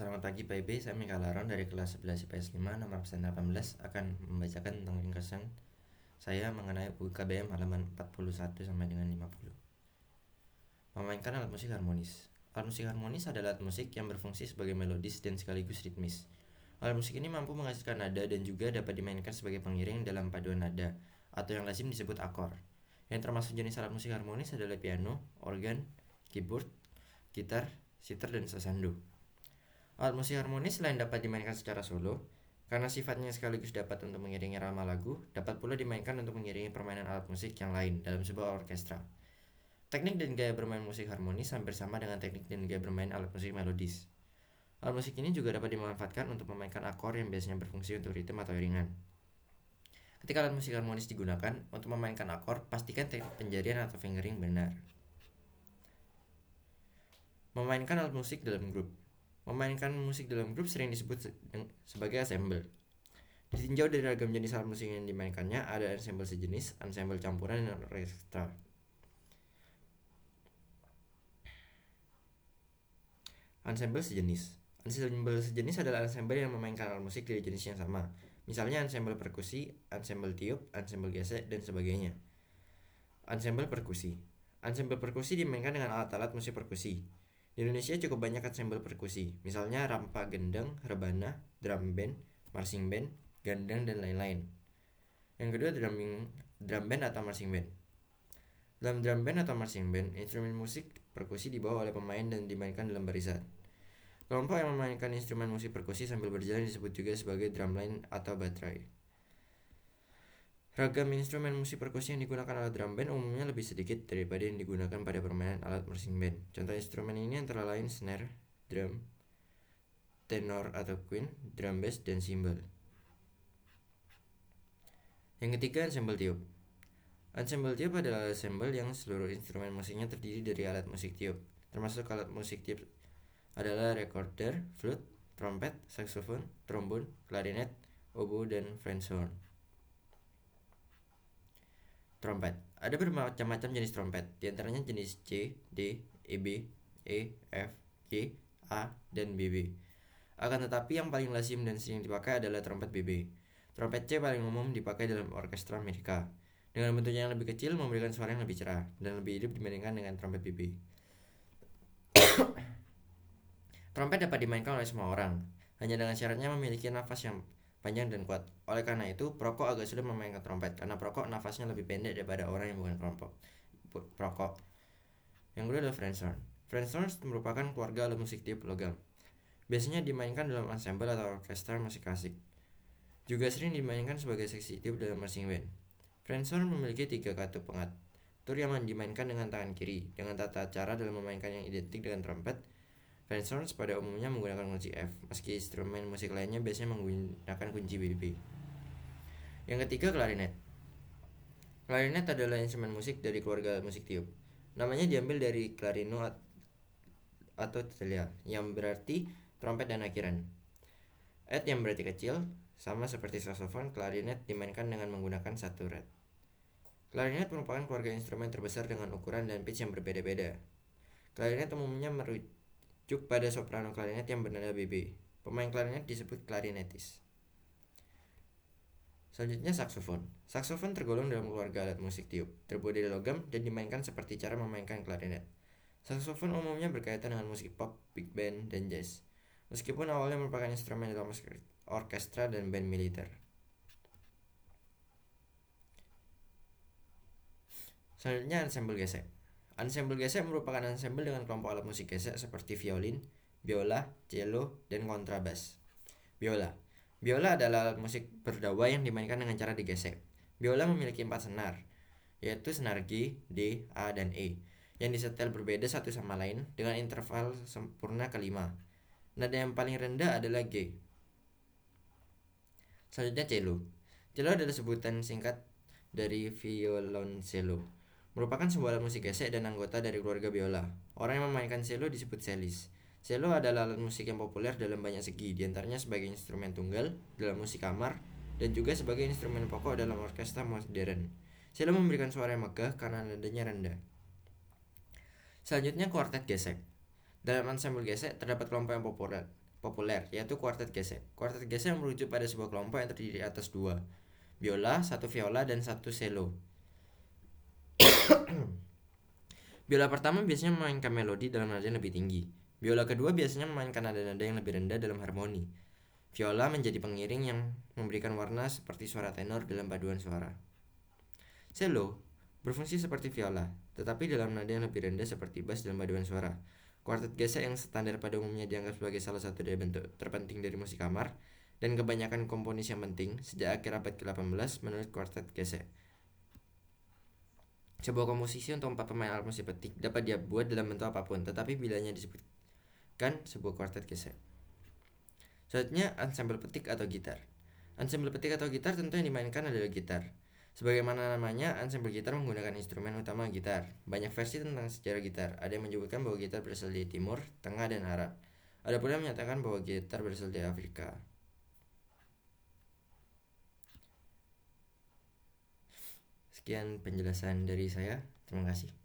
Selamat pagi Ibe, saya Mika Laron dari kelas 11 IPS 5 nomor absen 18 akan membacakan tentang ringkasan saya mengenai UKBM halaman 41 sampai dengan 50. Memainkan alat musik harmonis. Alat musik harmonis adalah alat musik yang berfungsi sebagai melodis dan sekaligus ritmis. Alat musik ini mampu menghasilkan nada dan juga dapat dimainkan sebagai pengiring dalam paduan nada atau yang lazim disebut akor. Yang termasuk jenis alat musik harmonis adalah piano, organ, keyboard, gitar, sitar, dan sasando. Alat musik harmonis selain dapat dimainkan secara solo, karena sifatnya sekaligus dapat untuk mengiringi rama lagu, dapat pula dimainkan untuk mengiringi permainan alat musik yang lain dalam sebuah orkestra. Teknik dan gaya bermain musik harmonis hampir sama dengan teknik dan gaya bermain alat musik melodis. Alat musik ini juga dapat dimanfaatkan untuk memainkan akor yang biasanya berfungsi untuk ritme atau iringan. Ketika alat musik harmonis digunakan untuk memainkan akor, pastikan teknik penjarian atau fingering benar. Memainkan alat musik dalam grup. Memainkan musik dalam grup sering disebut sebagai ensemble. Ditinjau dari ragam jenis alat musik yang dimainkannya, ada ensemble sejenis, ensemble campuran, dan orkestra. Ensemble sejenis. Ensemble sejenis adalah ensemble yang memainkan alat musik dari jenis yang sama. Misalnya ensemble perkusi, ensemble tiup, ensemble gesek, dan sebagainya. Ensemble perkusi. Ensemble perkusi dimainkan dengan alat-alat musik perkusi. Di Indonesia cukup banyak ensemble perkusi, misalnya rampa gendang, rebana, drum band, marching band, gandang, dan lain-lain. Yang kedua, drumming, drum band atau marching band. Dalam drum band atau marching band, instrumen musik perkusi dibawa oleh pemain dan dimainkan dalam barisan. Kelompok yang memainkan instrumen musik perkusi sambil berjalan disebut juga sebagai drumline atau battery. Ragam instrumen musik perkusi yang digunakan alat drum band umumnya lebih sedikit daripada yang digunakan pada permainan alat marching band. Contoh instrumen ini antara lain snare, drum, tenor atau queen, drum bass, dan cymbal. Yang ketiga, ensemble tiup. Ensemble tiup adalah ensemble yang seluruh instrumen musiknya terdiri dari alat musik tiup. Termasuk alat musik tiup adalah recorder, flute, trompet, saxophone, trombon, klarinet, oboe, dan French horn. Trompet. Ada bermacam-macam jenis trompet, di antaranya jenis C, D, EB, E, F, G, A, dan BB. Akan tetapi yang paling lazim dan sering dipakai adalah trompet BB. Trompet C paling umum dipakai dalam orkestra Amerika. Dengan bentuknya yang lebih kecil memberikan suara yang lebih cerah dan lebih hidup dibandingkan dengan trompet BB. trompet dapat dimainkan oleh semua orang, hanya dengan syaratnya memiliki nafas yang panjang dan kuat. Oleh karena itu, perokok agak sulit memainkan trompet karena perokok nafasnya lebih pendek daripada orang yang bukan kelompok perokok. Yang kedua adalah French horn. French horn merupakan keluarga alat musik tiup logam. Biasanya dimainkan dalam ensemble atau orkestra musik klasik. Juga sering dimainkan sebagai seksi tiup dalam marching band. French horn memiliki tiga kartu pengatur yang dimainkan dengan tangan kiri, dengan tata cara dalam memainkan yang identik dengan trompet, Horns pada umumnya menggunakan kunci F, meski instrumen musik lainnya biasanya menggunakan kunci BB. Yang ketiga, klarinet. Klarinet adalah instrumen musik dari keluarga musik tiup. Namanya diambil dari clarino atau telia, yang berarti trompet dan akhiran. Et yang berarti kecil, sama seperti saxophone, klarinet dimainkan dengan menggunakan satu red. Klarinet merupakan keluarga instrumen terbesar dengan ukuran dan pitch yang berbeda-beda. Klarinet umumnya merujuk Juk pada soprano klarinet yang bernada BB. Pemain klarinet disebut klarinetis. Selanjutnya saksofon. Saksofon tergolong dalam keluarga alat musik tiup, terbuat dari logam dan dimainkan seperti cara memainkan klarinet. Saksofon umumnya berkaitan dengan musik pop, big band, dan jazz. Meskipun awalnya merupakan instrumen dalam orkestra dan band militer. Selanjutnya ensemble gesek. Ensemble gesek merupakan ensemble dengan kelompok alat musik gesek seperti violin, biola, cello, dan kontrabas. Biola. Biola adalah alat musik berdawa yang dimainkan dengan cara digesek. Biola memiliki empat senar, yaitu senar G, D, A, dan E, yang disetel berbeda satu sama lain dengan interval sempurna kelima. Nada yang paling rendah adalah G. Selanjutnya cello. Cello adalah sebutan singkat dari violoncello merupakan sebuah alat musik gesek dan anggota dari keluarga biola. Orang yang memainkan cello disebut cellis. Cello adalah alat musik yang populer dalam banyak segi, di antaranya sebagai instrumen tunggal dalam musik kamar dan juga sebagai instrumen pokok dalam orkestra modern. Cello memberikan suara yang megah karena nadanya rendah. Selanjutnya kuartet gesek. Dalam ensemble gesek terdapat kelompok yang populer, populer, yaitu kuartet gesek. Kuartet gesek merujuk pada sebuah kelompok yang terdiri atas dua, biola, satu viola, dan satu cello. biola pertama biasanya memainkan melodi dalam nada yang lebih tinggi. Biola kedua biasanya memainkan nada-nada yang lebih rendah dalam harmoni. Viola menjadi pengiring yang memberikan warna seperti suara tenor dalam paduan suara. Cello berfungsi seperti viola, tetapi dalam nada yang lebih rendah seperti bass dalam paduan suara. Kuartet gesek yang standar pada umumnya dianggap sebagai salah satu dari bentuk terpenting dari musik kamar dan kebanyakan komponis yang penting sejak akhir abad ke-18 menurut kuartet gesek. Sebuah komposisi untuk empat pemain alat musik petik dapat dia buat dalam bentuk apa pun, tetapi bilanya disebutkan sebuah kuartet gesek. Selanjutnya, ensemble petik atau gitar. Ensemble petik atau gitar tentu yang dimainkan adalah gitar. Sebagaimana namanya, ensemble gitar menggunakan instrumen utama gitar. Banyak versi tentang sejarah gitar. Ada yang menyebutkan bahwa gitar berasal dari Timur, Tengah, dan Arab. Ada pula yang menyatakan bahwa gitar berasal dari Afrika. Sekian penjelasan dari saya. Terima kasih.